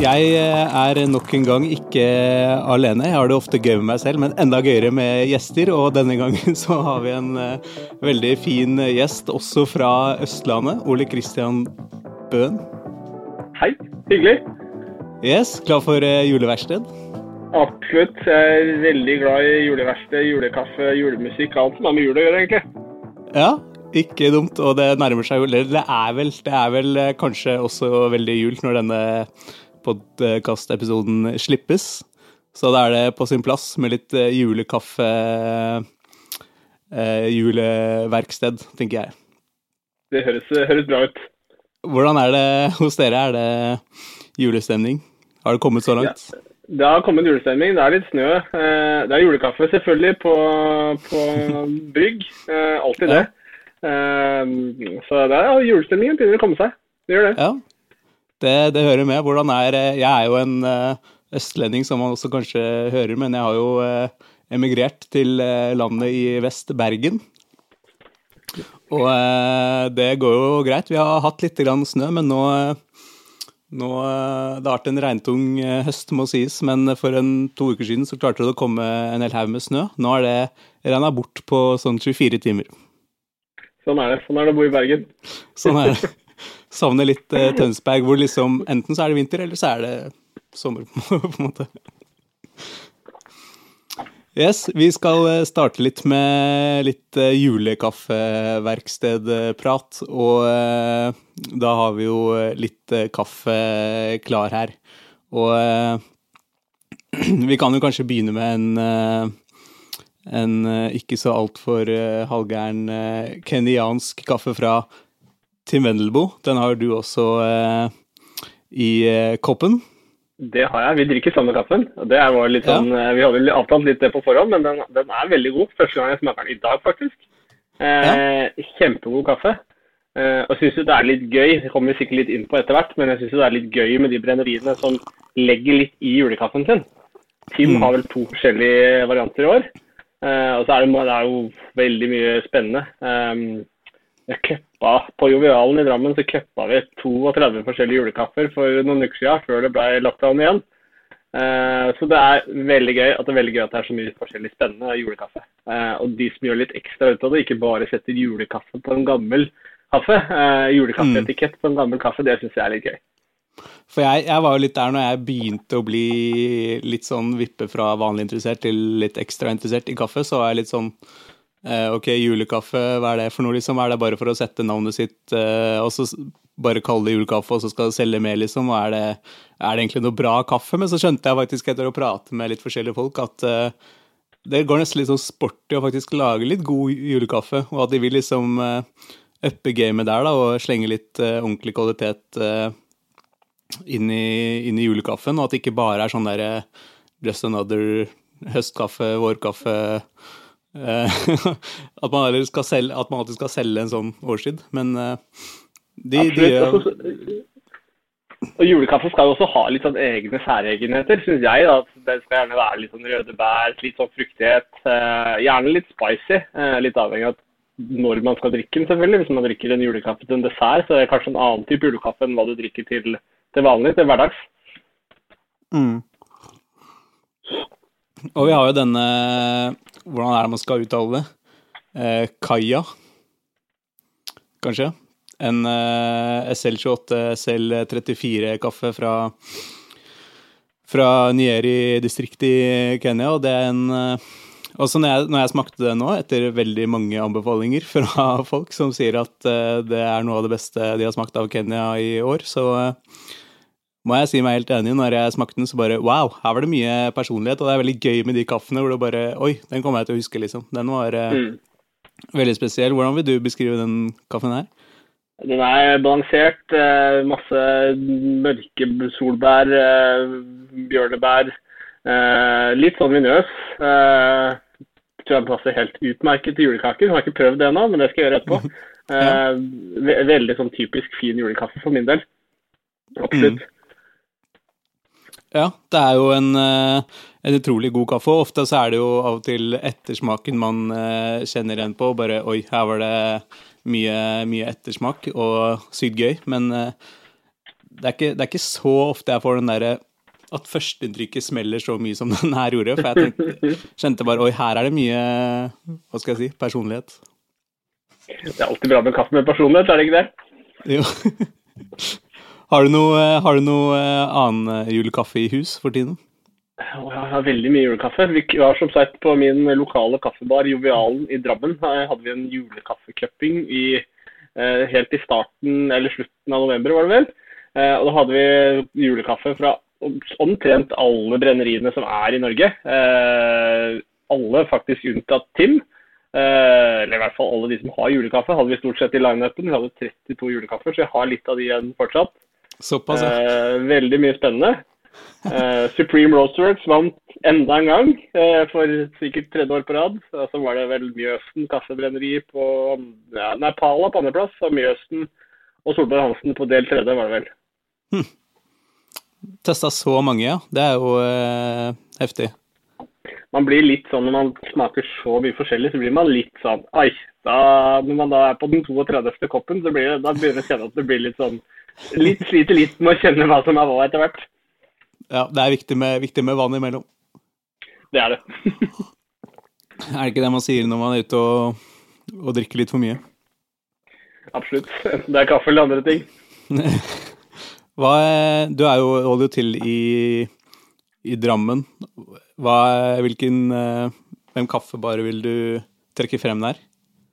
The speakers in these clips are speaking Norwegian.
Jeg eh, er nok en gang ikke alene. Jeg har det ofte gøy med meg selv, men enda gøyere med gjester. Og denne gangen så har vi en uh, veldig fin gjest, også fra Østlandet. Ole Kristian Bøhn. Hei. Hyggelig. Yes, Klar for uh, juleverksted? Absolutt. Jeg er veldig glad i juleverksted, julekaffe, julemusikk. Alt som har med jul å gjøre, egentlig. Ja, ikke dumt, og det nærmer seg jo Det er vel, det er vel kanskje også veldig jul når denne podkastepisoden slippes. Så da er det på sin plass med litt julekaffe, eh, juleverksted, tenker jeg. Det høres, høres, bra ut. Hvordan er det hos dere? Er det julestemning? Har det kommet så langt? Ja, det har kommet julestemning. Det er litt snø. Det er julekaffe selvfølgelig på, på brygg. Alltid det. Ja. Så det er, julestemningen begynner å komme seg. Det gjør det. Ja, det, det hører med. Hvordan er Jeg er jo en uh, østlending, som man også kanskje hører, men jeg har jo uh, emigrert til landet i vest, Bergen. Og det går jo greit. Vi har hatt litt grann snø, men nå, nå Det har vært en regntung høst, må sies, men for en to uker siden så klarte det å komme en hel haug med snø. Nå er det regna bort på sånn 24 timer. Sånn er det. Sånn er det å bo i Bergen. Sånn er det. Savner litt uh, Tønsberg, hvor liksom enten så er det vinter, eller så er det sommer, på en måte. Yes, vi skal eh, starte litt med litt uh, julekaffeverkstedprat. Og uh, da har vi jo litt kaffe klar her. Og vi kan jo kanskje begynne med en en ikke så altfor halvgæren kenyansk kaffe fra Tim Wendelboe. Den har du også eh, i eh, koppen. Det har jeg. Vi drikker samme kaffen. Det var litt sånn, ja. Eh, vi hadde avtalt litt det på forhånd, men den, den, er veldig god. Første gang jeg smaker den i dag, faktisk. Eh, ja. Kjempegod kaffe. Eh, og syns det er litt gøy, det kommer vi sikkert litt inn på etter hvert, men jeg syns det er litt gøy med de brenneriene som legger litt i julekaffen sin. Tim mm. har vel to forskjellige varianter i år. Eh, og så er det, det er jo veldig mye spennende. Um, køppa, På Jovialen i Drammen så køppa vi 32 forskjellige julekaffer for noen uker siden, før det ble lockdown igjen. Eh, så det er veldig gøy at det er veldig gøy at det er så mye forskjellig spennende julekaffe. Eh, og de som gjør litt ekstra ut av det, ikke bare setter julekaffe på en gammel kaffe, eh, julekaffeetikett på en gammel kaffe, det syns jeg er litt gøy. For jeg, jeg, var jo litt der når jeg begynte å bli litt sånn vippe fra vanlig interessert til litt ekstra interessert i kaffe, så var jeg litt sånn ok, julekaffe, hva er det for noe, liksom? Er det bare for å sette navnet sitt eh, og så bare kalle det julekaffe, og så skal det selge mer, liksom? Og er det, er det, egentlig noe bra kaffe? Men så skjønte jeg faktisk etter å prate med litt forskjellige folk at uh, det går nesten litt sånn sporty å faktisk lage litt god julekaffe, og at de vil liksom uh, uppe gamet der da, og slenge litt uh, ordentlig kvalitet inn, i, inn, i, julekaffen, og at det ikke bare er sånn derre just another høstkaffe, vårkaffe Eh, at, man skal selge, at man alltid skal selge en sånn årstid. Men eh, de, de altså, og julekaffe skal jo også ha litt sånn egne særegenheter, syns jeg. da. Det skal gjerne være litt sånn røde bær, litt sånn fruktighet. Eh, gjerne litt spicy. Eh, litt avhengig av når man skal drikke den, selvfølgelig. Hvis man drikker en julekaffe til en dessert, så er det kanskje en annen type julekaffe enn hva du drikker til, til vanlig, til hverdags. Mm. Og vi har jo denne Hvordan er det man skal uttale det? Eh, Kaja, kanskje? En eh, SL28, SL34-kaffe fra, fra Nyeri-distriktet i Kenya. Og det er en eh, også når jeg, når jeg, smakte det nå, etter veldig mange anbefalinger fra folk som sier at uh, det er noe av det beste de har smakt av Kenya i år, så uh, må jeg si meg helt enig. Når jeg smakte den, så bare wow, her var det mye personlighet. Og det er veldig gøy med de kaffene hvor det bare Oi, den kommer jeg til å huske, liksom. Den var uh, mm. veldig spesiell. Hvordan vil du beskrive den kaffen her? Den er balansert. Uh, masse mørke solbær, uh, bjørnebær. litt sånn vinøs. Tror jeg passer helt utmerket til julekaker. Har ikke prøvd det ennå, men det skal jeg gjøre etterpå. ja. Veldig sånn typisk fin julekaffe for min del. Absolutt. Mm. Ja, det er jo en, eh, en, utrolig god kaffe. Ofte så er det jo av og til ettersmaken man eh, kjenner igjen på. Bare oi, her var det mye, mye ettersmak og sykt gøy. Men eh, det, er ikke, det er ikke så ofte jeg får den derre at førsteinntrykket smeller så mye som den her gjorde. For jeg tenkte, kjente bare oi, her er det mye hva skal jeg si, personlighet. Det er alltid bra med kaffe med personlighet, er det ikke det? Jo. Har du noe, har du noe eh, annen julekaffe i hus for tiden? Jeg har veldig mye julekaffe. Vi var som sagt på min lokale kaffebar Jovialen i Drammen. Her hadde vi en julekaffecupping eh, helt i starten eller slutten av november, var det vel. Eh, og da hadde vi julekaffe fra omtrent alle brenneriene som er i Norge. Eh, alle faktisk unntatt Tim. Eh, eller i hvert fall alle de som har julekaffe, hadde vi stort sett i lineupen. Vi hadde 32 julekaffer, så jeg har litt av de igjen fortsatt. Såpass, ja. Eh, veldig mye spennende. Eh, Supreme Roastworks vant enda en gang, eh, for sikkert tredje år på rad. Så var det vel Mjøsen kaffebrenneri på ja, Nei, Pala på andreplass, og Mjøsen og Solberg Hansen på del tredje, var det vel. Hm. Testa så mange, ja. Det er jo eh, heftig. Man blir litt sånn når man smaker så mye forskjellig, så blir man litt sånn Ai! Da, når man da er på den 32. koppen, så blir det, da begynner man å kjenne at det blir litt sånn litt, sliter litt med å kjenne hva som er hva etter hvert. Ja, det er viktig med, viktig med vann imellom. Det er det. er det ikke det man sier når man er ute og, og drikker litt for mye? Absolutt. Det er kaffe eller andre ting. hva, du er jo, holder jo til i, i Drammen. Hva, hvilken, eh, hvem kaffebare vil du trekke frem der?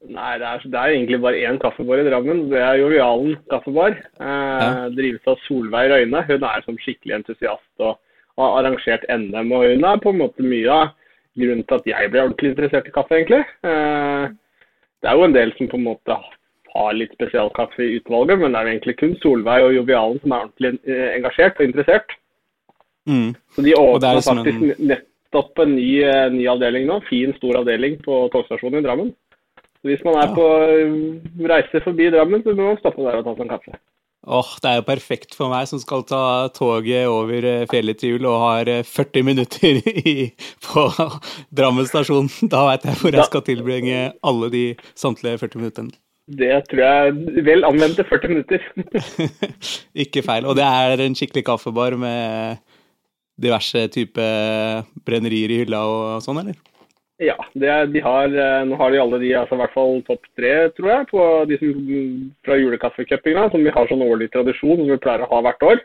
Nei, det er, det er, egentlig bare én kaffebar i Drammen. Det er Jovialen kaffebar. Eh, ja. Drives av Solveig Røyne. Hun er som skikkelig entusiast og har arrangert NM. Og hun er på en måte mye av grunnen til at jeg ble ordentlig interessert i kaffe, egentlig. Eh, det er jo en del som på en måte har litt spesialkaffe i utvalget, men det er jo egentlig kun Solveig og Jovialen som er ordentlig eh, engasjert og interessert. Mm. Så de åpna faktisk en... nettopp en ny, eh, ny, avdeling nå. Fin, stor avdeling på togstasjonen i Drammen. Hvis man er på uh, reise forbi Drammen, så må man stoppe der og ta seg en kaffe. Åh, oh, Det er jo perfekt for meg som skal ta toget over eh, fjellet til jul og har 40 eh, minutter i, på Drammen stasjon. Da veit jeg hvor jeg skal tilbringe alle de samtlige 40 minuttene. Det tror jeg er vel anvendte 40 minutter. Ikke feil. Og det er en skikkelig kaffebar med diverse type brennerier i hylla og sånn, eller? Ja, er, de har, eh, nå har de alle de, altså i hvert fall topp tre, tror jeg, på de som, fra julekaffecupinga, som vi har sånn årlig tradisjon som vi pleier å ha hvert år.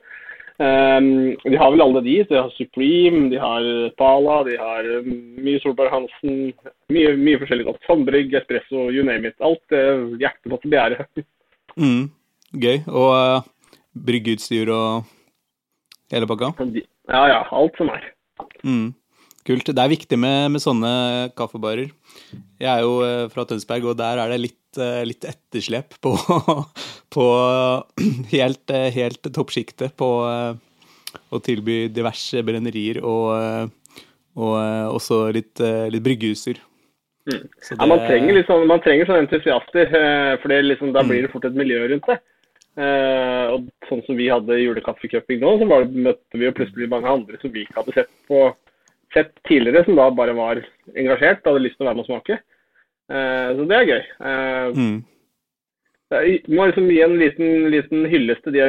Um, de har vel alle de. De har Supreme, de har Pala, de har eh, mye Solberg Hansen. Mye, mye forskjellig godt. Sandbrygg, espresso, you name it. Alt uh, hjertet måtte begjære. Mm, gøy. Og uh, bryggeutstyr og hele pakka? Ja ja, alt som er. Mm. Kult. Det er viktig med, med, sånne kaffebarer. Jeg er jo eh, fra Tønsberg, og der er det litt, eh, litt etterslep på, på helt, eh, helt toppsjiktet på å tilby diverse brennerier og, og også litt, litt bryggehuser. Mm. Ja, man trenger, liksom, man trenger sånne entusiaster, for liksom, da blir det fort et miljø rundt det. Uh, og sånn som vi hadde julekaffecupping nå, så det, møtte vi jo plutselig mange andre som vi ikke hadde sett på sett tidligere, som da bare var engasjert og hadde lyst til å være med og smake. Uh, så det er gøy. Uh, mm. Det må liksom gi en liten, liten hyllest til de,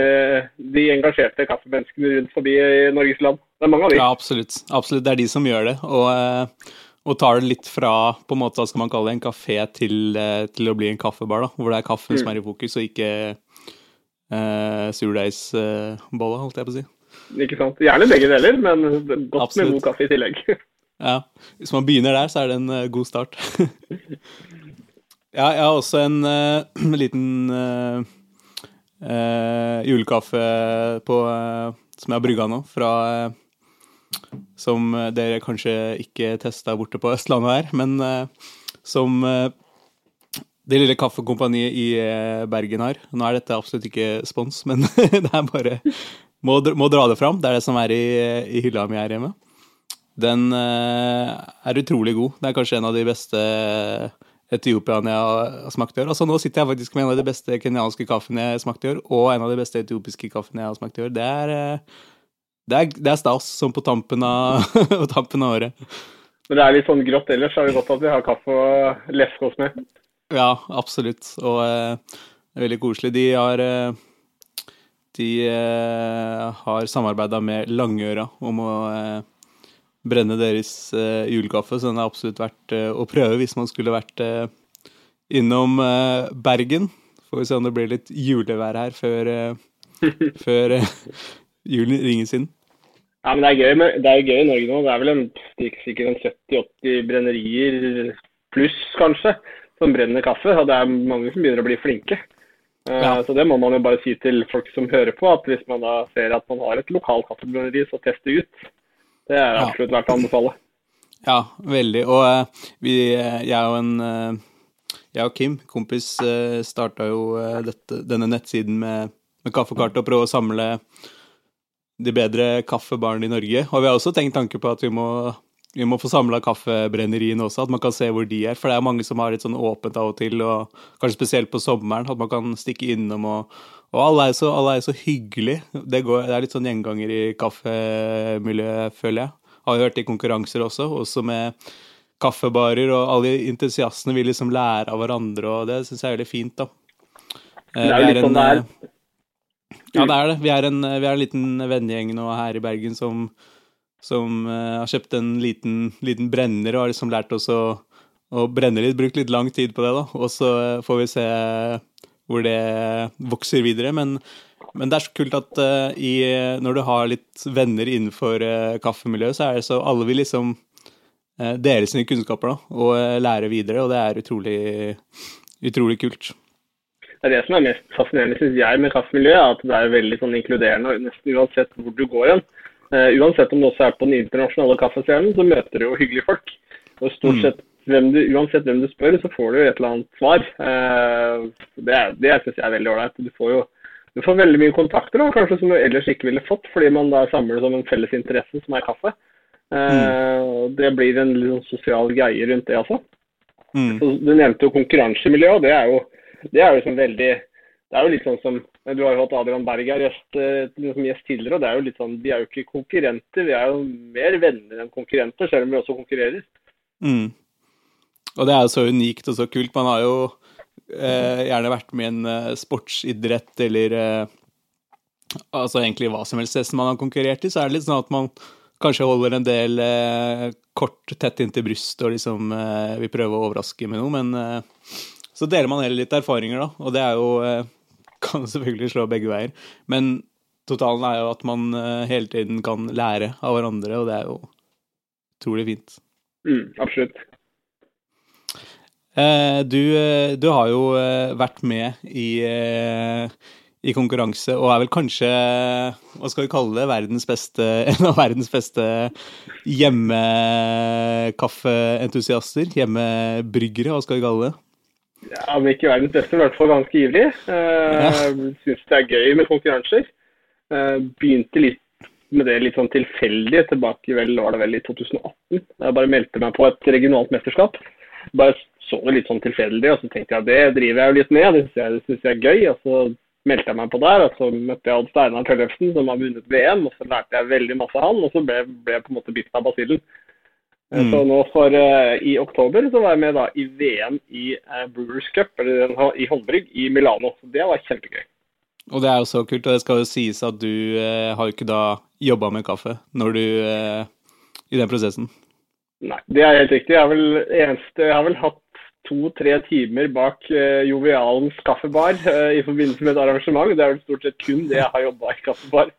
de, engasjerte kaffemenneskene rundt forbi i Norges land. Det er mange av de. Ja, absolutt. absolutt. Det er de som gjør det. Og, og tar det litt fra på en måte, hva skal man kalle det, en kafé til, til å bli en kaffebar. da, Hvor det er kaffen mm. som er i fokus, og ikke uh, surdeigsbolle, holdt jeg på å si. Ikke sant. Gjerne begge deler, men godt Absolutt. med god kaffe i tillegg. ja. Hvis man begynner der, så er det en uh, god start. ja, jeg har også en uh, liten uh, julekaffe på, som jeg har brygga nå, fra Som dere kanskje ikke testa borte på Østlandet her, men som det lille kaffekompaniet i Bergen har. Nå er dette absolutt ikke spons, men det er bare må, må, dra det fram. Det er det som er i, i hylla mi her hjemme. Den uh, er utrolig god. Det er kanskje en av de beste etiopiaene jeg har smakt i år. Altså, nå sitter jeg faktisk med en av de beste kenyanske kaffene jeg har smakt i år, og en av de beste etiopiske kaffene jeg har smakt i år. Det er, uh, det er, det er stas, som på tampen av, tampen av året. Men det er litt sånn grått ellers, så er det godt at vi har kaffe leske oss med. Ja, absolutt. Og eh, det er veldig koselig. De har de eh, har samarbeida med Langøra om å eh, brenne deres eh, julekaffe, så den er absolutt verdt eh, å prøve hvis man skulle vært eh, innom eh, Bergen. Får vi se om det blir litt julevær her før, før julen ringes inn. Ja, men det er gøy, med, det er gøy i Norge nå. Det er vel en, sikkert en 70-80 brennerier pluss, kanskje, som brenner kaffe. Og det er mange som begynner å bli flinke. Uh, ja. Så det må man jo bare si til folk som hører på, at hvis man da ser at man har et lokalt kaffebrenneri, så teste ut. Det er absolutt verdt å anbefale. Ja, veldig. Og uh, vi, jeg og en jeg og Kim, kompis, starta jo dette, denne nettsiden med, med kaffekart og prøve å samle de bedre kaffebarene i Norge. Og vi har også tenkt tanke på at vi må vi må få samla kaffebrenneriene også, at man kan se hvor de er. For det er mange som har litt sånn åpent av og til, og kanskje spesielt på sommeren, at man kan stikke innom og Og alle er så, alle er så hyggelige. Det, går, det, er litt sånn gjenganger i kaffemiljøet, føler jeg. Har jo hørt i konkurranser også, også med kaffebarer, og alle entusiastene vil liksom lære av hverandre, og det syns jeg er veldig fint, da. Det er jo litt sånn det er. Ja, det er det. Vi er en, vi er en liten vennegjeng nå her i Bergen som som uh, har kjøpt en liten, liten, brenner og har liksom lært oss å, å, brenne litt. Brukt litt lang tid på det, da. Og så uh, får vi se hvor det vokser videre. Men, men det er så kult at uh, i, når du har litt venner innenfor kaffemiljøet, så er det så alle vil liksom dele sine kunnskaper da, og lære videre, og det er utrolig, utrolig kult. Det er det som er mest fascinerende, syns jeg, med kaffemiljøet. At det er veldig sånn inkluderende nesten uansett hvor du går hen. Uh, uansett om du også er på den internasjonale kaffescenen, så møter du jo hyggelige folk. Og stort mm. sett, hvem du, Uansett hvem du spør, så får du et eller annet svar. Uh, det det syns jeg er veldig ålreit. Du får jo du får veldig mye kontakter da, kanskje som du ellers ikke ville fått, fordi man da samles om en felles interesse som er kaffe. Uh, mm. Det blir en sånn sosial greie rundt det, altså. Mm. Du nevnte jo konkurransemiljø, og det er jo, det er jo liksom veldig det er jo litt sånn som Du har jo hatt Adrian Berg her eh, som gjest tidligere. og det er jo litt sånn, Vi er jo ikke konkurrenter, vi er jo mer venner enn konkurrenter, selv om vi også konkurrerer. Mm. Og det er jo så unikt og så kult. Man har jo eh, gjerne vært med i en eh, sportsidrett eller eh, altså egentlig hva som helst som man har konkurrert i, så er det litt sånn at man kanskje holder en del eh, kort tett inntil brystet og liksom eh, vil prøve å overraske med noe, men så deler man heller litt erfaringer, da, og det er jo kan selvfølgelig slå begge veier. Men totalen er jo at man eh, hele tiden kan lære av hverandre, og det er jo utrolig fint. Mm, absolutt. Eh, du, eh, du, har jo vært med i, i, konkurranse, og er vel kanskje, hva skal vi kalle det, verdens beste, en av verdens beste hjemmekaffeentusiaster? Hjemmebryggere, hva skal vi kalle det? Ja, Om ikke verdens beste, i hvert fall ganske ivrig. Uh, ja. Syns det er gøy med konkurranser. Uh, begynte litt med det litt sånn tilfeldig tilbake vel, var det vel i 2018. Jeg bare meldte meg på et regionalt mesterskap. Bare så det litt sånn tilfeldig, og så tenkte jeg det driver jeg jo litt med. Det syns jeg, synes jeg er gøy. og så meldte jeg meg på der, og så møtte jeg Odd Steinar Tellefsen, som har vunnet VM. og Så lærte jeg veldig masse av han, og så ble, ble jeg på en måte bitt av basillen. Mm. Så nå for uh, I oktober så var jeg med da i VM i uh, Brewers Cup, eller i håndbrygg, i Milano. Så det var kjempegøy. Og det er jo så kult, og det skal jo sies at du uh, har jo ikke da jobba med kaffe når du i den prosessen? Nei, det er helt riktig. Jeg har vel, eneste, jeg har vel hatt to-tre timer bak Jovialens kaffebar i forbindelse med et arrangement. Det er vel stort sett kun det jeg har jobba i kaffebar.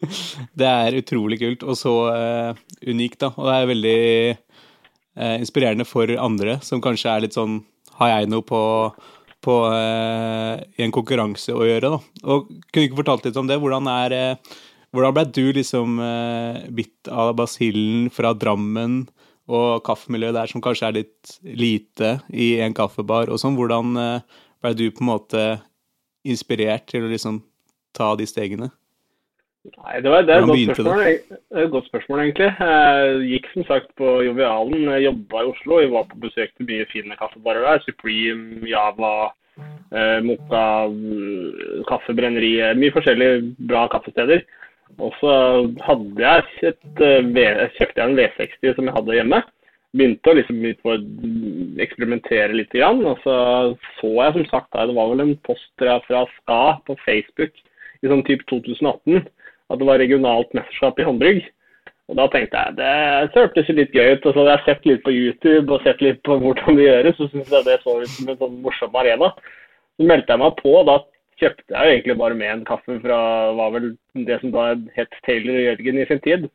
Det er utrolig kult, og så uh, unikt, da. Og det er veldig uh, inspirerende for andre som kanskje er litt sånn Har jeg noe på, på uh, i en konkurranse å gjøre, da? Og kunne ikke fortalt litt om det? Hvordan er hvordan ble du liksom bitt av basillen fra Drammen og kaffemiljøet der som kanskje er litt lite i en kaffebar og sånn? Hvordan ble du på en måte inspirert til å liksom ta de stegene? Nei, det, var, det, er det er et godt spørsmål, egentlig. Jeg gikk som sagt på Jovialen, jeg jobba i Oslo. Jeg var på besøk til mye fine kaffebarer der. Supreme, Java, eh, Moka, Kaffebrenneri. Mye forskjellige bra kaffesteder. Og så hadde jeg et, eh, kjøpte jeg en V60 som jeg hadde hjemme. Begynte å liksom eksperimentere litt. Og så så jeg som sagt, det var vel en post fra Ska på Facebook i sånn type 2018. At det var regionalt mesterskap i håndbrygg. Og da tenkte jeg det hørtes litt gøy ut. og så hadde jeg sett litt på YouTube og sett litt på hvordan det gjøres, så syntes jeg det så ut som en sånn morsom arena. Så meldte jeg meg på. og Da kjøpte jeg jo egentlig bare med en kaffe fra var vel det som da het Taylor og Jørgen i sin tid.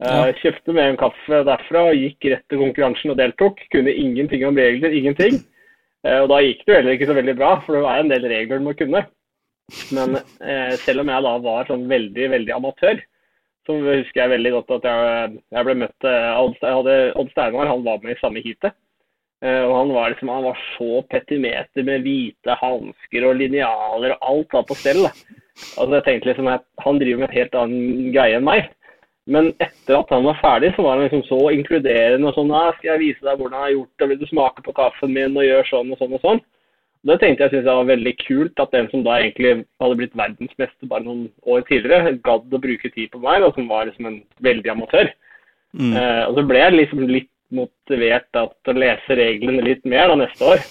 Ja. Uh, kjøpte med en kaffe derfra, gikk rett til konkurransen og deltok. Kunne ingenting om regler, ingenting. Uh, og da gikk det jo heller ikke så veldig bra, for det var en del regler du må kunne. Men eh, selv om jeg da var sånn veldig, veldig amatør, så husker jeg veldig godt at jeg, jeg ble møtt av Odd Steinar, han var med i samme heatet. Eh, og han var, liksom, han var så petimeter med hvite hansker og linjaler og alt var på stell. Altså jeg tenkte liksom at Han driver med en helt annen greie enn meg. Men etter at han var ferdig, så var han liksom så inkluderende og sånn 'Skal jeg vise deg hvordan jeg har gjort det? Vil du smake på kaffen min?' og gjøre sånn og sånn og sånn. Det tenkte jeg synes jeg var veldig kult at den som da egentlig hadde blitt verdensmester bare noen år tidligere, gadd å bruke tid på meg, og som var liksom en veldig amatør. Mm. Uh, og så ble jeg liksom litt motivert til å lese reglene litt mer da neste år.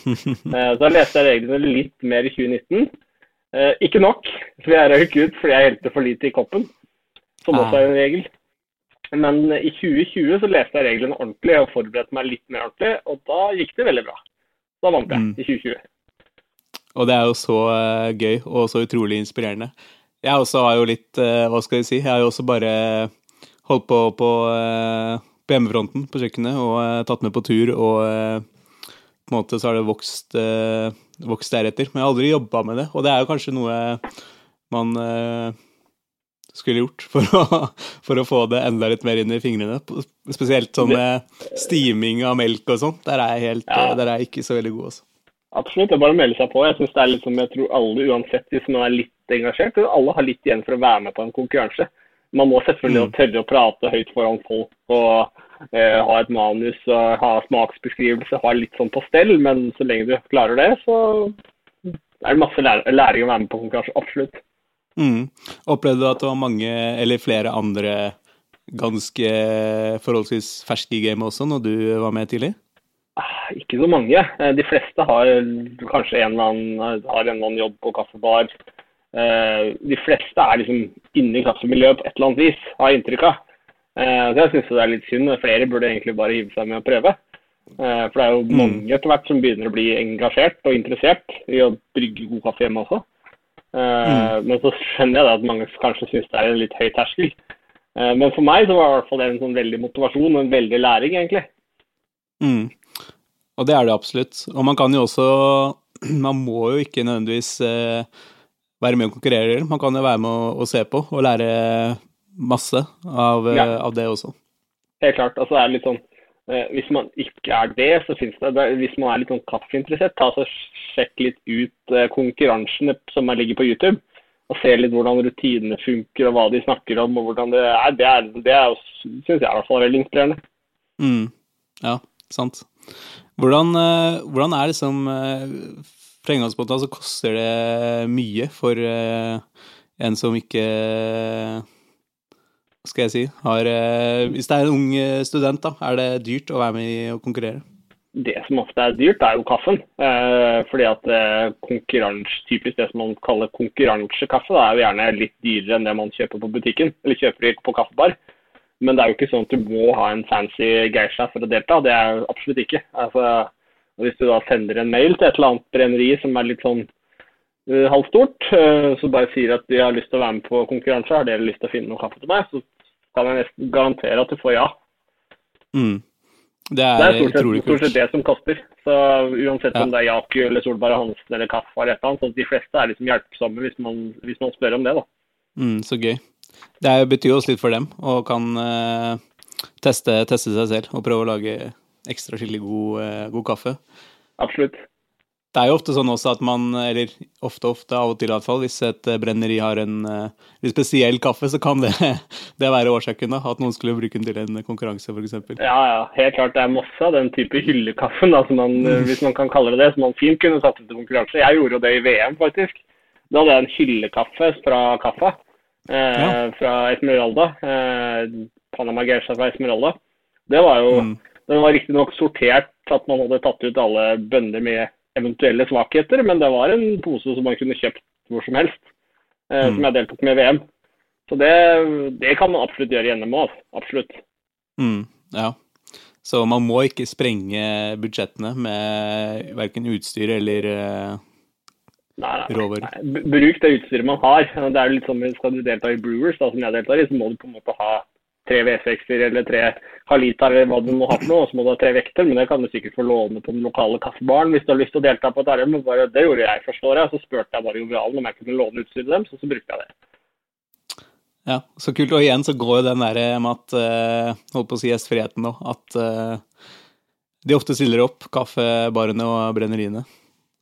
Eh, så da leste jeg reglene litt mer i 2019. Eh, ikke nok, for jeg røyk ut fordi jeg helte for lite i koppen, som også er en regel. Men i 2020 så leste jeg reglene ordentlig og forberedte meg litt mer ordentlig, og da gikk det veldig bra. Da vant jeg mm. i 2020. Og det er jo så uh, gøy og så utrolig inspirerende. Jeg også har jo litt, uh, hva skal jeg si, jeg har jo også bare holdt på på uh, på hjemmefronten på kjøkkenet og tatt med på tur. Og på en måte så har det vokst, vokst deretter. Men jeg har aldri jobba med det. Og det er jo kanskje noe man skulle gjort for å, for å, få det enda litt mer inn i fingrene. Spesielt sånn med stiming av melk og sånn. Der er jeg helt, ja. der er jeg ikke så veldig god. Også. Absolutt, det er bare å melde seg på. Jeg synes det er litt som jeg tror alle, uansett hvis man er litt engasjert, alle har litt igjen for å være med på en konkurranse. Man må selvfølgelig mm. tørre å prate høyt foran folk og eh, ha et manus og ha smaksbeskrivelse, ha litt sånn på stell. Men så lenge du klarer det, så er det masse læring å være med på konkurranse. Absolutt. Mm. Opplevde du at det var mange, eller flere andre ganske forholdsvis ferske i gamet også, når du var med tidlig? Ah, ikke så mange. Eh, de fleste har kanskje en eller annen, har en eller annen jobb på kaffebar Eh, de fleste er liksom inne i kaffemiljøet på et eller annet vis, har jeg inntrykk av. Eh, så jeg syns det er litt synd. Flere burde egentlig bare hive seg med og prøve. For det er jo mm. mange etter hvert som begynner å bli engasjert og interessert i å brygge god kaffe hjemme også. Mm. Men så skjønner jeg at mange kanskje syns det er en litt høy terskel. Men for meg så var det i hvert fall en sånn veldig motivasjon og en veldig læring, egentlig. Mm. Og det er det absolutt. Og man kan jo også Man må jo ikke nødvendigvis eh, være med og konkurrere. Man kan jo være med og, se på og lære masse av, ja. av det også. Helt klart. Altså det er litt sånn eh, Hvis man ikke er det, så fins det, Hvis man er litt sånn kaffeinteressert, ta så sjekk litt ut eh, konkurransene som ligger på YouTube. Og se litt hvordan rutinene funker, og hva de snakker om, og hvordan det er. Det, er, det er, syns jeg i hvert fall er veldig inspirerende. Mm. Ja, sant. Hvordan, eh, hvordan er det som fra inngangsbåta så koster det mye for uh, en som ikke skal jeg si har, Hvis det er en ung eh, student, da, er det dyrt å være med i å konkurrere? Det som ofte er dyrt, er jo kaffen. Eh, fordi at eh, konkurranse, typisk det som man kaller konkurransekaffe, er jo gjerne litt dyrere enn det man kjøper på butikken, eller kjøper på kaffebar. Men det er jo ikke sånn at du må ha en fancy geisha for å delta. Det er absolutt ikke. Altså, Hvis du da sender en mail til et eller annet brenneri som er litt sånn uh, halvstort, uh, så bare sier at de har lyst til å være med på konkurranse, har dere lyst til å finne noe kaffe til meg, så kan jeg nesten garantere at du får ja. Mm. Det er, det er stort, sett, stort sett det som koster. Så Uansett ja. om det er Jaku eller Solberg Hansen eller Kaffe eller et eller annet, så de fleste er liksom hjelpsomme hvis man, hvis man spør om det. da. Mm, så gøy. Det betyr jo også litt for dem, og kan uh, teste, teste, seg selv og prøve å lage ekstra skikkelig god, eh, god, kaffe. Absolutt. Det er jo ofte sånn også at man, eller ofte, ofte, av og til i hvert fall, hvis et eh, brenneri har en litt spesiell kaffe, så kan det, det være årsaken, da, at noen skulle bruke den til en konkurranse, f.eks. Ja, ja, helt klart. Det er masse av den type hyllekaffen, da, man, mm. hvis man kan kalle det det, som man fint kunne satt ut til konkurranse. Jeg gjorde det i VM, faktisk. Da hadde jeg en hyllekaffe fra Kaffa, eh, ja. fra Esmeralda. Eh, Panama Geisha fra Esmeralda. Det var jo mm den var riktignok sortert at man hadde tatt ut alle bønner med eventuelle svakheter, men det var en pose som man kunne kjøpt hvor som helst. mm. som jeg deltok med i VM. Så det, det, kan man absolutt gjøre i NM òg. Absolutt. Mm, ja. Så man må ikke sprenge budsjettene med verken utstyr eller uh, råvarer? Bruk det utstyret man har. Det er litt som Skal du delta i Brewers, da, som jeg deltar i, så må du på en måte ha tre V6-er eller tre Halita eller hva du må ha for noe, og så må du ha tre vekter. Men det kan du sikkert få låne på den lokale kaffebaren hvis du har lyst til å delta på et RM. Det gjorde jeg første året. Så spurte jeg bare Jovialen om jeg kunne låne utstyret dem, så, så brukte jeg det. Ja, så kult. Og igjen så går jo den der med at uh, Holdt på å si gjestfriheten nå. At uh, de ofte stiller opp, kaffebarene og brenneriene.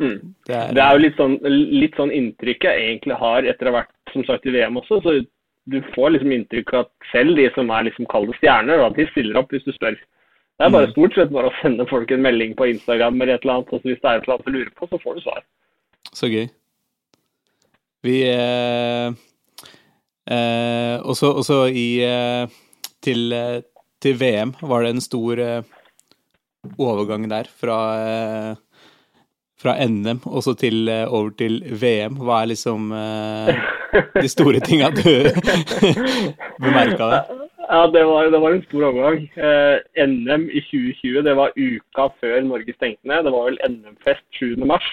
Mm. Det, er, det, er, jo litt sånn, litt sånn inntrykk jeg egentlig har etter å ha vært som sagt i VM også. så Du får liksom inntrykk av at selv de som er liksom kalde stjerner, da, de stiller opp hvis du spør. Det er bare mm. stort sett bare å sende folk en melding på Instagram eller et eller annet. og Hvis det er et eller annet du lurer på, så får du svar. Så gøy. Vi eh, Eh, og så i eh, til, eh, til, VM var det en stor eh, overgang der fra, eh, fra NM og så til, eh, over til VM. Hva er liksom de store tinga du bemerka deg? Ja, det var, det var, en stor overgang. NM i 2020 det var uka før Norge stengte ned. Det var vel NM-fest 7. mars.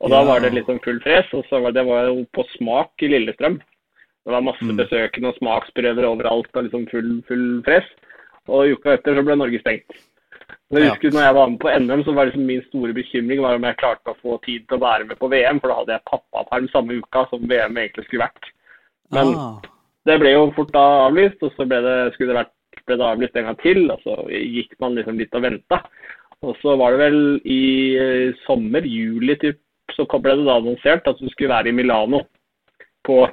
Og da var det liksom full fres. Og så var det var jo på smak i Lillestrøm. Det var masse mm. besøkende og smaksprøver overalt og liksom full, full fres. Og uka etter så ble Norge stengt. Jeg husker når jeg var med på NM, så var liksom min store bekymring var om jeg klarte å få tid til å være med på VM, for da hadde jeg pappaperm samme uka som VM egentlig skulle vært. Men ah. det ble jo fort da avlyst, og så ble det, skulle det vært, ble det avlyst en gang til. Og så gikk man liksom litt og venta. Og så var det vel i eh, sommer, juli typ, så ble det da annonsert at du skulle være i Milano på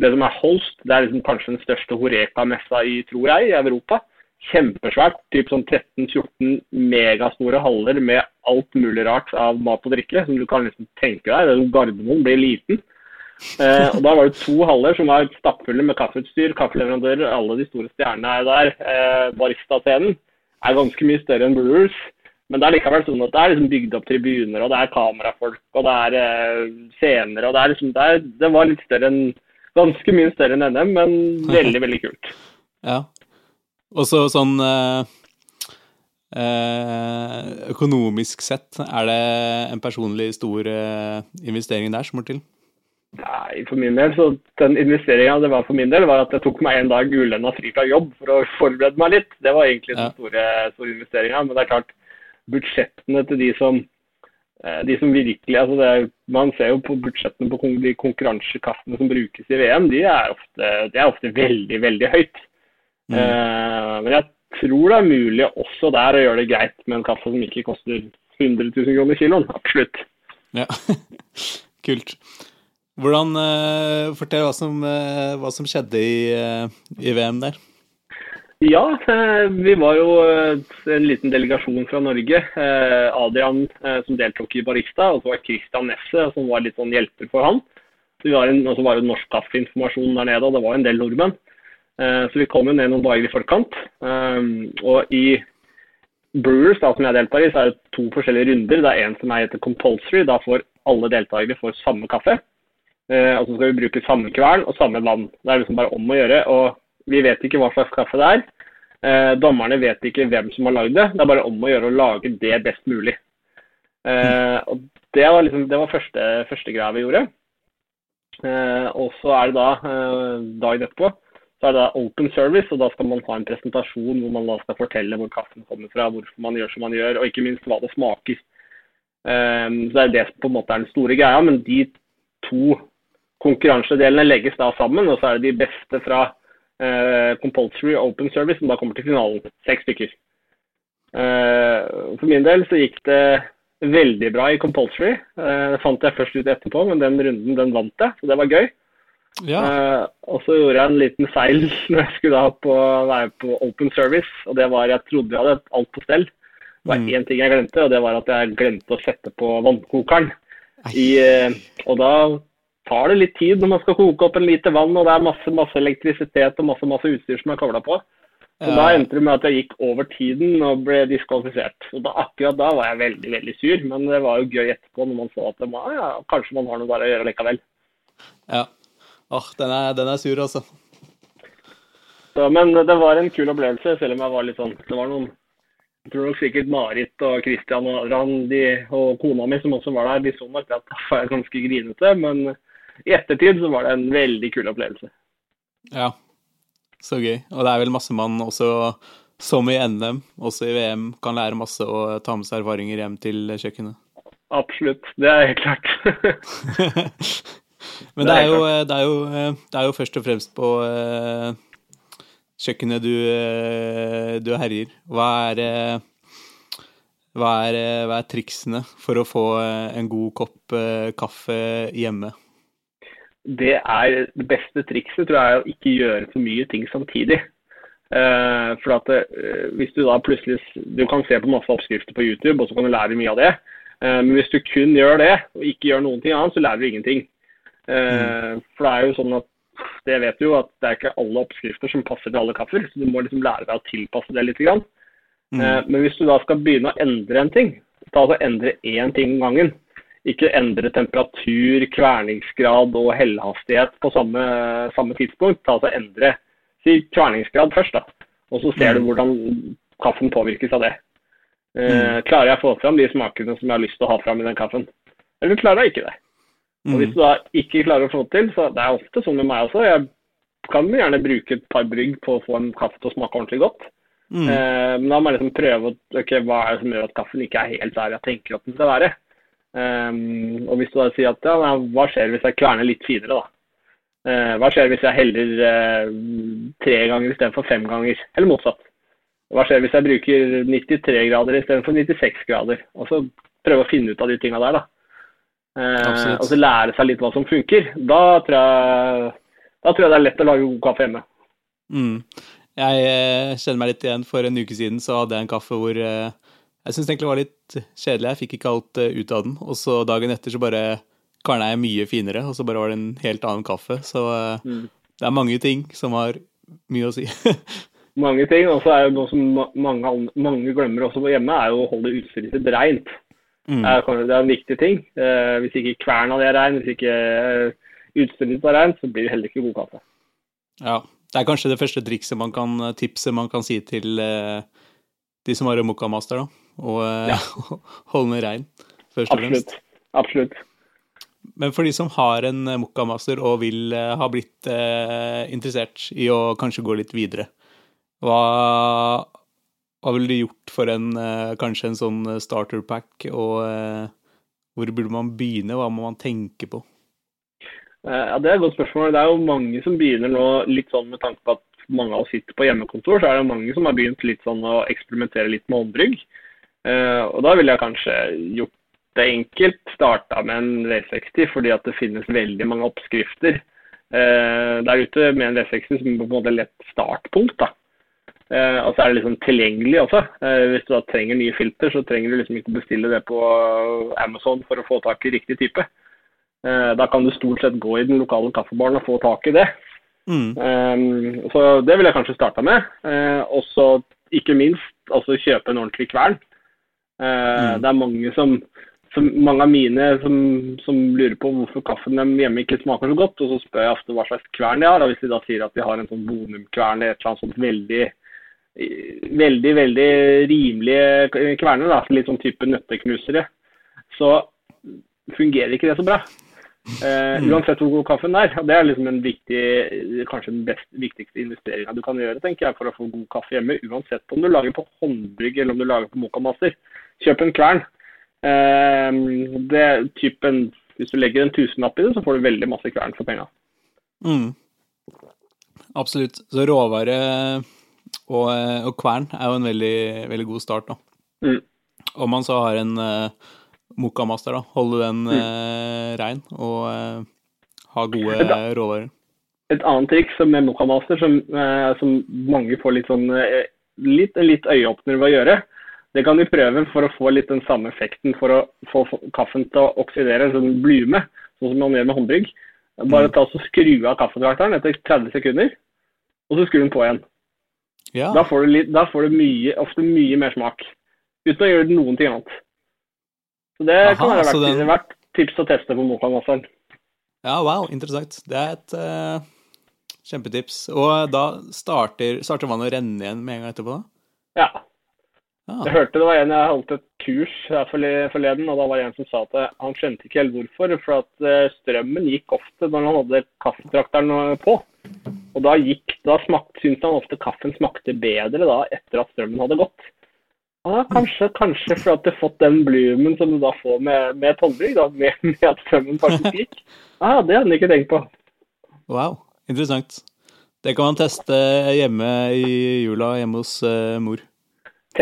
det som er Holst, det er liksom kanskje den største Horeka-messa i, tror jeg, i Europa. Kjempesvært. typ sånn 13-14 megastore haller med alt mulig rart av mat og drikke. Som du kan liksom tenke deg. Gardermoen blir liten. Eh, og Da var det to haller som var stappfulle med kaffeutstyr, kaffeleverandører. Alle de store stjernene er der. Eh, Barista-scenen er ganske mye større enn Brewers. Men det er likevel sånn at det er liksom bygd opp tribuner, og det er kamerafolk, og det er eh, scener. og det, er liksom, det, er, det var litt større enn ganske mye større enn NM, men veldig, veldig kult. ja. Og så sånn eh, eh, Økonomisk sett, er det en personlig stor eh, investering der som må til? Nei, for min del, så den investeringa det var for min del, var at jeg tok meg en dag ulønna fri fra jobb for å forberede meg litt. Det var egentlig den store, store investeringa. Men det er klart, budsjettene til de som de som virkelig, altså det, Man ser jo på budsjettene på de konkurransekaffene som brukes i VM, de er ofte, de er ofte veldig, veldig høyt. Mm. Uh, men jeg tror det er mulig også der å gjøre det greit med en kaffe som ikke koster 100 000 kroner kiloen. Absolutt. Ja, Kult. Hvordan, uh, Fortell hva som, uh, hva som skjedde i, i VM der. Ja, eh, vi var jo eh, en liten delegasjon fra Norge. Eh, Adrian som deltok i Barista, og så var Christian Nesse som var litt sånn hjelper for han. Så vi var en, og så var det norsk kaffeinformasjon der nede, og det var en del nordmenn. Så vi kom jo ned noen dager i forkant. Og i Brewers, da, som jeg deltar i, så er det to forskjellige runder. Det er en som er heter compulsory. Da får alle deltakere får samme kaffe. Og så skal vi bruke samme kvern og samme vann. Det er liksom bare om å gjøre. og vi vet ikke hva slags kaffe det er. Eh, dommerne vet ikke hvem som har lagd det. Det er bare om å gjøre å lage det best mulig. Eh, og Det var, liksom, det var første, første greia vi gjorde. Eh, og så er det da eh, dagen etterpå så er det open service, og da skal man ha en presentasjon hvor man da skal fortelle hvor kaffen kommer fra, hvorfor man gjør som man gjør, og ikke minst hva det smaker. Um, så Det er det som på en måte er den store greia. Men de to konkurransedelene legges da sammen, og så er det de beste fra uh, compulsory open service, som da kommer til finalen. Seks stykker. Uh, for min del så gikk det veldig bra i compulsory. Uh, det fant jeg først ut etterpå, men den runden den vant jeg, så det var gøy. Ja. Eh, og så gjorde jeg en liten feil når jeg skulle da på, være på open service. og det var Jeg trodde jeg hadde alt på stell. Det var én mm. ting jeg glemte, og det var at jeg glemte å sette på vannkokeren. I, eh, og da tar det litt tid når man skal koke opp en liter vann og det er masse, masse elektrisitet og masse, masse utstyr som er kobla på. Så ja. Da endte det med at jeg gikk over tiden og ble diskvalifisert. Og da, Akkurat da var jeg veldig veldig sur, men det var jo gøy etterpå når man så at det var, ja, kanskje man har noe der å gjøre likevel. Ja, Åh, den er, den er sur, altså. Så, men det var en kul opplevelse, selv om jeg var litt sånn Det var noen Jeg tror nok sikkert Marit og Christian og Rand og kona mi som også var der, de så nok at da var jeg ganske grinete. Men i ettertid så var det en veldig kul opplevelse. Ja, så gøy. Og det er vel masse man også, som i NM, også i VM, kan lære masse og ta med seg erfaringer hjem til kjøkkenet. Absolutt. Det er helt klart. Men det er, jo, det, er jo, det er jo først og fremst på eh, kjøkkenet du, eh, du herjer. Hva er, hva, er, hva er triksene for å få en god kopp kaffe hjemme? Det det beste trikset, tror jeg, er å ikke gjøre for mye ting samtidig. For at hvis du da plutselig Du kan se på masse oppskrifter på YouTube, og så kan du lære mye av det. Men hvis du kun gjør det, og ikke gjør noen ting annet, så lærer du ingenting. Mm. For det er jo sånn at det vet du jo at det er ikke alle oppskrifter som passer til alle kaffer. Så du må liksom lære deg å tilpasse det litt. Grann. Mm. Men hvis du da skal begynne å endre en ting, ta altså endre én ting om gangen. Ikke endre temperatur, kverningsgrad og hellehastighet på samme, samme tidspunkt. Ta altså endre si kverningsgrad først, da. Og så ser du mm. hvordan kaffen påvirkes av det. Eh, mm. klarer jeg å få fram de smakene som jeg har lyst til å ha fram i den kaffen? Eller klarer jeg ikke det? Og Hvis mm. du da ikke klarer å få det til, så det er ofte sånn med meg også. Jeg kan gjerne bruke et par brygg på å få en kaffe til å smake ordentlig godt. Mm. Eh, men da må jeg liksom prøve ok, hva er det som gjør at kaffen ikke er helt der jeg tenker at den skal være. Um, og hvis du da sier at ja, hva skjer hvis jeg kverner litt finere, da? Uh, hva skjer hvis jeg heller uh, tre ganger istedenfor fem ganger, eller motsatt? Hva skjer hvis jeg bruker 93 grader istedenfor 96 grader? Og så prøve å finne ut av de tinga der, da. Uh, og så lære seg litt hva som funker. Da tror, jeg, da tror jeg det er lett å lage god kaffe hjemme. Mm. Jeg eh, kjenner meg litt igjen. For en uke siden så hadde jeg en kaffe hvor eh, jeg syntes egentlig det var litt kjedelig. Jeg fikk ikke alt eh, ut av den. Og så dagen etter så bare kverna jeg mye finere, og så bare var det en helt annen kaffe. Så mm. det er mange ting som har mye å si. mange ting. Og så er jo noe som mange, mange glemmer også hjemme, er jo å holde utstyret sitt rent. Mm. Det er en viktig ting. Eh, hvis ikke kverna di er rein, hvis ikke eh, utstyret ditt er rein, så blir det heller ikke god kaffe. Ja. Det er kanskje det første trikset man kan tipse man kan si til eh, de som har en Mokkamaster, da. Og ja. holde den rein, først og fremst. Absolutt. Men for de som har en Mokamaster og vil ha blitt eh, interessert i å kanskje gå litt videre, hva hva ville du gjort for en, eh, kanskje en sånn eh, starter pack, og eh, hvor burde man begynne? Hva må man tenke på? Ja, Det er et godt spørsmål. Det er jo mange som begynner nå litt sånn med tanke på at mange av oss sitter på hjemmekontor, så er det mange som har begynt litt sånn å eksperimentere litt med håndbrygg. Og da ville jeg kanskje gjort det enkelt. Starta med en V60 fordi at det finnes veldig mange oppskrifter der ute med en V60 som på en måte er lett startpunkt. da. Eh, og så er det liksom tilgjengelig også. Eh, hvis du da trenger nye filter, så trenger du liksom ikke bestille det på Amazon for å få tak i riktig type. Eh, da kan du stort sett gå i den lokale kaffebaren og få tak i det. Mm. så det vil jeg kanskje starte med. og så ikke minst altså kjøpe en ordentlig kvern. Mm. Det er mange som, som, mange av mine som, som, lurer på hvorfor kaffen hjemme ikke smaker så godt. Og så spør jeg ofte hva slags kvern de har. Og hvis de da sier at de har en sånn bonumkvern eller et eller annet sånt veldig veldig, veldig rimelige kverner, da, litt sånn type nøtteknusere, så fungerer ikke det så bra. Uh, uansett hvor god kaffen er. Det er liksom en viktig, kanskje den best, viktigste investeringa du kan gjøre tenker jeg, for å få god kaffe hjemme. Uansett om du lager på håndbrygg eller om du lager på Mokamaster. Kjøp en kvern. Uh, det typen, Hvis du legger en tusenlapp i det, så får du veldig masse kvern for penga. Mm. Absolutt. Så råvare og, eh, og, kvern er jo en veldig, veldig god start, da. Mm. Om man så har en uh, Mokamaster, da. Holde den mm. uh, rein og uh, ha gode et, råvarer. Et annet triks med Mokamaster som, uh, som mange får litt sånn litt, litt øyeåpner ved å gjøre, det kan de prøve for å få litt den samme effekten for å få kaffen til å oksidere, sånn blume, sånn som man gjør med håndbrygg. Bare mm. ta og skru av kaffedrakteren etter 30 sekunder, og så skru den på igjen. Ja. Da, får du litt, da får du mye, ofte mye mer smak. Uten å gjøre noen ting annet. Så det Aha, kan være verdt, den... verdt tips å teste på Mokan-masteren. Ja, wow, interessant. Det er et uh, kjempetips. Og da starter, starter vannet å renne igjen med en gang etterpå? da? Ja. Ah. Jeg hørte det var en jeg holdt et kurs her forleden, og da var det en som sa at han skjønte ikke helt hvorfor. For at eh, strømmen gikk ofte når han hadde kaffetrakteren på. Og da, gikk, da smakte, syntes han ofte kaffen smakte bedre da etter at strømmen hadde gått. Ja, kanskje, kanskje for at du har fått den bloomen som du da får med, med tollbrygg, da, med, med, at strømmen faktisk gikk. Ja, Det hadde han ikke tenkt på. Wow, interessant. Det kan man teste hjemme i jula hjemme hos uh, mor.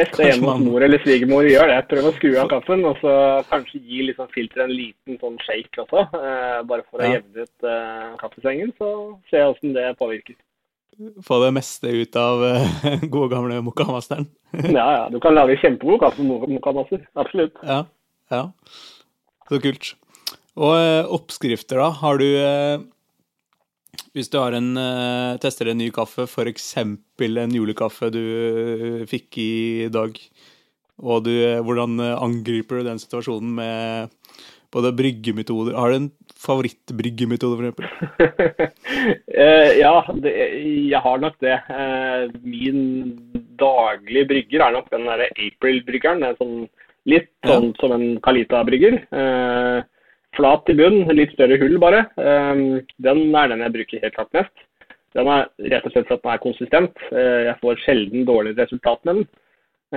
Test det hjemme hos mor eller svigermor. Gjør det. Prøv å skru av kaffen, og så kanskje gi liksom filteret en liten sånn shake også. Eh, bare for å ja. jevne ut eh, kaffesengen, så se åssen det påvirker. Få det meste ut av eh, gode, gamle mokamasteren. ja, ja. Du kan lage kjempegod kaffe med mokamaster. Absolutt. Ja, ja. Så kult. Og eh, oppskrifter, da. Har du eh, hvis du har en, uh, tester en ny kaffe, f.eks. en julekaffe du uh, fikk i dag, og du, uh, hvordan angriper du den situasjonen med både bryggemetoder Har du en favorittbryggemetode, f.eks.? ja, det, jeg har nok det. min daglige brygger er nok den derre April-bryggeren. Sånn, litt sånn ja. som en Kalita-brygger. Uh, flat i bunn, litt større hull bare. Ehm, den er den jeg bruker helt klart mest. Den er rett og slett for at den er konsistent. Eh, jeg får sjelden dårlig resultat med den.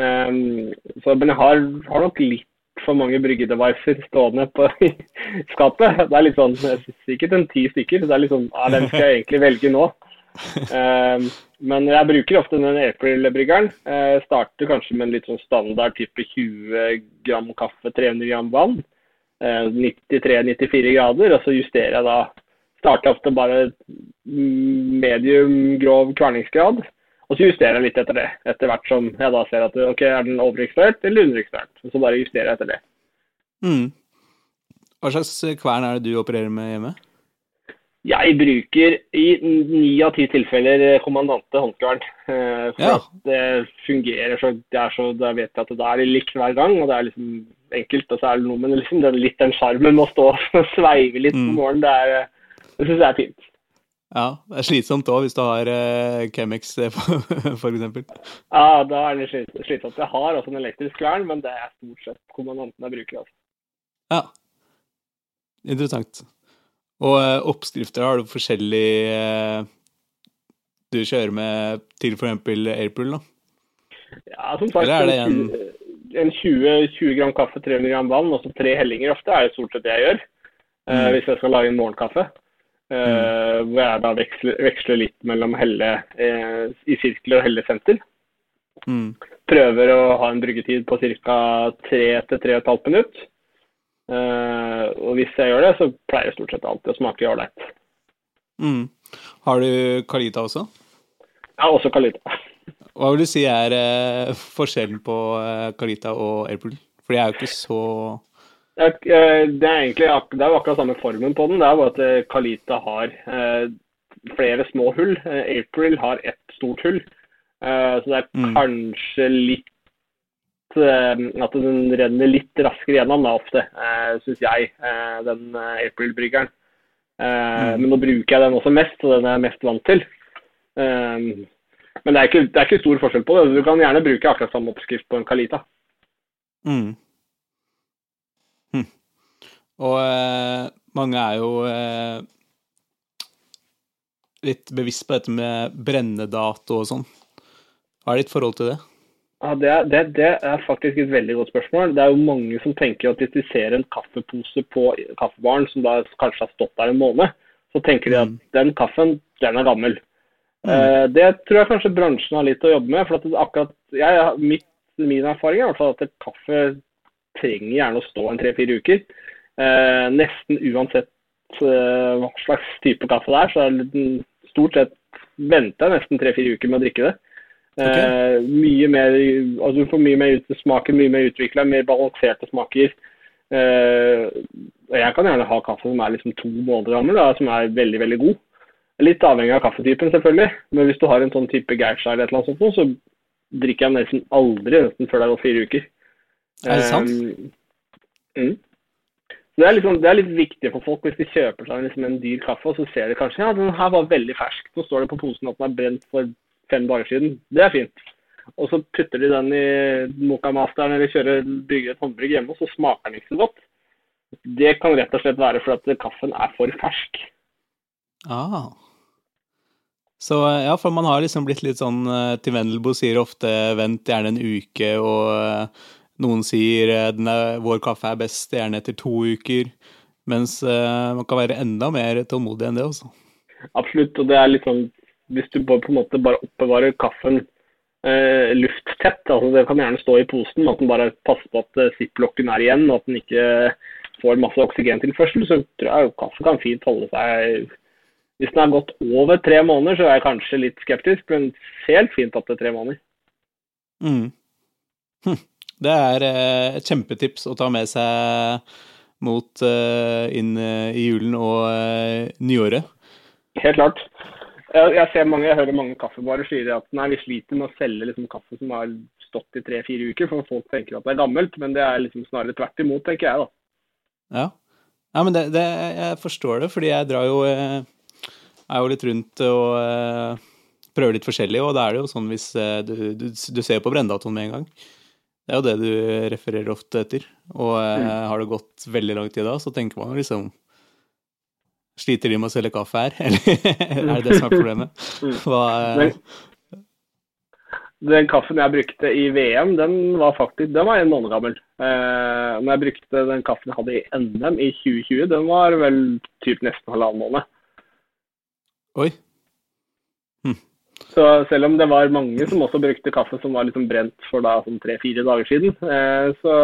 Ehm, så, men jeg har, har, nok litt for mange bryggedevices stående på skapet. Det er litt sånn, sikkert en ti stykker. Det er litt sånn, ja, Den skal jeg egentlig velge nå. Ehm, men jeg bruker ofte den April-bryggeren. Jeg starter kanskje med en litt sånn standard type 20 gram kaffe, 300 gram vann. 93-94 grader, og så justerer jeg da Starter ofte bare medium grov kverningsgrad, og så justerer jeg litt etter det. Etter hvert som jeg da ser at ok, er den overekstrahert eller underekstrahert. Så bare justerer jeg etter det. Mm. Hva slags kvern er det du opererer med hjemme? Jeg bruker i ni av ti tilfeller kommandante håndkvern. Eh, for ja. at det fungerer så, det er så Da vet jeg at det er likt hver gang. og det er liksom enkelt. Og så er det noe med liksom, den, litt den sjarmen med å stå og sveive litt på mm. morgenen. Det, er, det syns jeg er fint. Ja, det er slitsomt òg hvis du har uh, Chemex f.eks. Ja, da er det slitsomt. Jeg har også en elektrisk kvern, men det er stort sett kommandanten jeg bruker. Altså. Ja, interessant. Og uh, oppskrifter, har du forskjellig uh, du kjører med til f.eks. April, da? Ja, som sagt, Eller er det en en 20, 20, gram kaffe, 300 gram vann og så tre hellinger ofte er det stort sett det jeg gjør. Mm. Uh, hvis jeg skal lage en morgenkaffe. Uh, mm. Hvor jeg da veksler, veksler litt mellom helle uh, i sirkler og helle senter. Mm. Prøver å ha en bryggetid på ca. 3-3,5 minutter. Uh, og hvis jeg gjør det, så pleier det stort sett alltid å smake ålreit. Mm. Har du Kalita også? Ja, også Kalita. Hva vil du si er uh, forskjellen på uh, Carita og Airpool? For de er jo ikke så det er, Det er egentlig det er jo akkurat samme formen på den. Det er bare at Kalita har flere små hull. April har ett stort hull. så det er mm. kanskje litt At den renner litt raskere gjennom da ofte, uh, syns jeg, den April-bryggeren. Mm. Men nå bruker jeg den også mest, og den er jeg mest vant til. Men det er, ikke, det er, ikke, stor forskjell på det. Du kan gjerne bruke akkurat samme oppskrift på en Kalita. Mm. Hm. Og eh, mange er jo eh, litt bevisst på dette med brennedato og sånn. Hva er ditt forhold til det? Ja, det er, det, det er, faktisk et veldig godt spørsmål. Det er jo mange som tenker at hvis de ser en kaffepose på kaffebaren som da kanskje har stått der en måned, så tenker de at mm. den kaffen, den er gammel. Mm. Det tror jeg kanskje bransjen har litt å jobbe med. for at akkurat, jeg, mitt, Min erfaring er at kaffe trenger gjerne å stå en tre-fire uker. Eh, nesten uansett eh, hva slags type kaffe det er, så er det stort sett venter jeg nesten tre-fire uker med å drikke det. Okay. Eh, mye mer, altså Du får mye mer ut, smaken mye mer utvikla, mer balanserte smaker. og jeg kan gjerne ha kaffe som er liksom to måneder gammel, da, som er veldig veldig god. Litt avhengig av kaffetypen, selvfølgelig. Men hvis du har en sånn type Geisha eller et eller annet sånt, så drikker jeg nesten aldri nesten før det har gått fire uker. Er det sant? Um, mm. Det er, liksom, det er, litt viktig for folk hvis de kjøper seg liksom en dyr kaffe, og så ser de kanskje ja, den her var veldig fersk. Så står det på posen at den er brent for fem dager siden. Det er fint. Og så putter de den i Moka-masteren eller kjører, bygger et håndbrygg hjemme, og så smaker den ikke så godt. Det kan rett og slett være fordi kaffen er for fersk. Ah. Så ja, for man har liksom blitt litt sånn eh, Til Vendelbo sier ofte 'vent gjerne en uke', og eh, noen sier er, 'vår kaffe er best gjerne etter to uker'. Mens man kan være enda mer tålmodig enn det også. Absolutt. Og det er litt sånn Hvis du på en måte bare oppbevarer kaffen eh, lufttett, altså det kan gjerne stå i posen, at den bare passer på at uh, ziplocken er igjen, og at den ikke får masse oksygentilførsel, så tror jeg kaffe kan fint holde seg Hvis den har gått over tre måneder, så er jeg kanskje litt skeptisk, men helt fint opp til tre måneder. Mm. Hm. Det er eh, et kjempetips å ta med seg mot uh, inn i julen og nyåret. Helt klart. Jeg, jeg, ser mange, jeg hører mange kaffebarer sier at nei, vi sliter med å selge liksom, kaffe som har stått i tre-fire uker, for folk tenker at det er gammelt. Men det er liksom snarere tvert imot, tenker jeg da. Ja, ja men det, det, jeg forstår det, fordi jeg drar jo er jo litt rundt og prøver litt forskjellig, og da er det jo sånn hvis du, du, du ser på brenndatoen med en gang. Det er jo det du refererer ofte etter. Og eh, mm. har det gått veldig lang tid da, så tenker man liksom Sliter de med å selge kaffe her, eller er det det som er problemet? Mm. Hva, eh... den kaffen jeg brukte i VM, den var faktisk den var en måned gammel. Eh, når jeg brukte den kaffen jeg hadde i NM i 2020, den var vel typ nesten halvannen måned. Oi. Så selv om det var mange som også brukte kaffe som var liksom brent for da sånn tre-fire dager siden, eh, så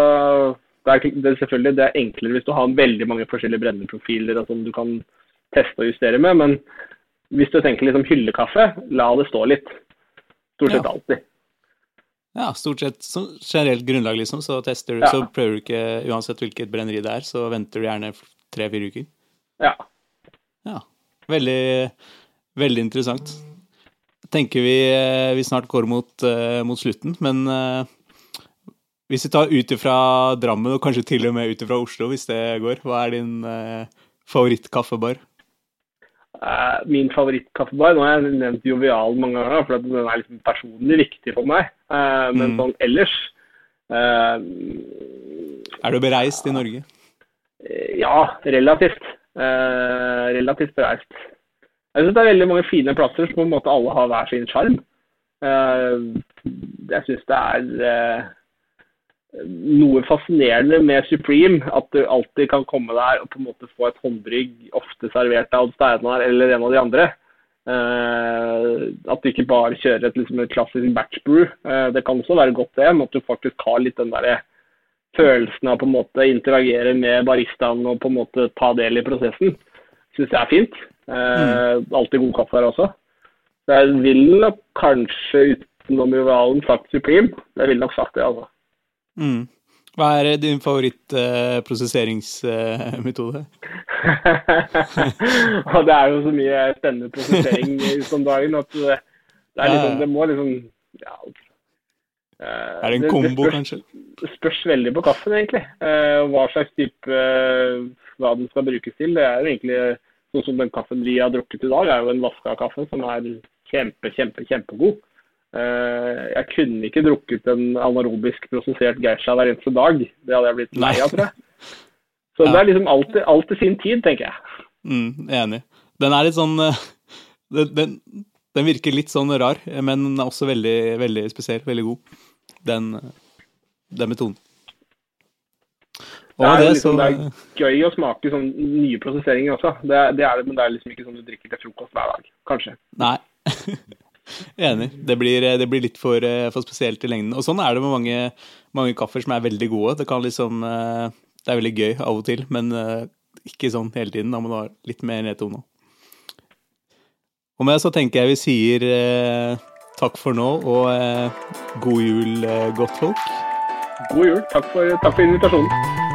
det er, det er, selvfølgelig det er enklere hvis du har veldig mange forskjellige brenneprofiler som du kan teste og justere med. Men hvis du tenker liksom hyllekaffe, la det stå litt. Stort sett ja. alltid. Ja, stort sett som generelt grunnlag, liksom. Så tester du, ja. så prøver du ikke uansett hvilket brenneri det er, så venter du gjerne tre-fire uker. Ja. Ja. Veldig, veldig interessant tenker vi, eh, vi snart går mot, uh, mot slutten, men uh, hvis vi tar ut ifra Drammen, og kanskje til og med ut ifra Oslo, hvis det går, hva er din eh, favorittkaffebar? min favorittkaffebar Nå har jeg nevnt Jovial mange ganger, for den er liksom personlig viktig for meg. men mm. sånn ellers Er du bereist i Norge? Ja, relativt. relativt bereist. Jeg syns det er veldig mange fine plasser som på en måte alle har hver sin sjarm. Eh, jeg syns det er eh, noe fascinerende med Supreme. At du alltid kan komme der og på en måte få et håndbrygg, ofte servert av Steinar eller en av de andre. Uh, at du ikke bare kjører et, liksom, et klassisk batch brew. Uh, det kan også være godt det, men at du faktisk har litt den der følelsen av på en måte interagere med baristaen og på en måte ta del i prosessen. Syns jeg er fint. Mm. Alltid god kaffe her også. Så jeg vil nok kanskje utenom rivalen sagt Supreme. Jeg ville nok sagt det, altså. Mm. Hva er din favorittprosesseringsmetode? Uh, det er jo så mye spennende prosessering om dagen at det, er liksom, det må liksom ja, uh, Er det en kombo, det, det spørs, kanskje? Det spørs veldig på kaffen, egentlig. Uh, hva slags type Hva den skal brukes til. Det er jo egentlig Sånn som den kaffen vi har drukket i dag, er jo en vaska kaffe som er kjempe, kjempe, kjempegod. Eh, jeg kunne ikke drukket en anarobisk prosessert geisha hver eneste dag. Det hadde jeg blitt lei av, tror jeg. Så ja. det er liksom alt til sin tid, tenker jeg. Mm, enig. Den er litt sånn eh, den, den, den, virker litt sånn rar, men den er også veldig, veldig spesiell. Veldig god, den, den metoden. Det er, liksom, det er, gøy å smake sånn nye prosesseringer også. Det, det, er det, men det er liksom ikke sånn du drikker til frokost hver dag. Kanskje. Nei. Enig. Det blir, det blir litt for, eh, for, spesielt i lengden. Og sånn er det med mange, mange kaffer som er veldig gode. Det liksom eh, Det er veldig gøy av og til, men eh, ikke sånn hele tiden. Da må du ha litt mer nedtone. Og med det så tenker jeg vi sier takk for nå, og god jul, Godt folk God jul. Takk for, takk for invitasjonen.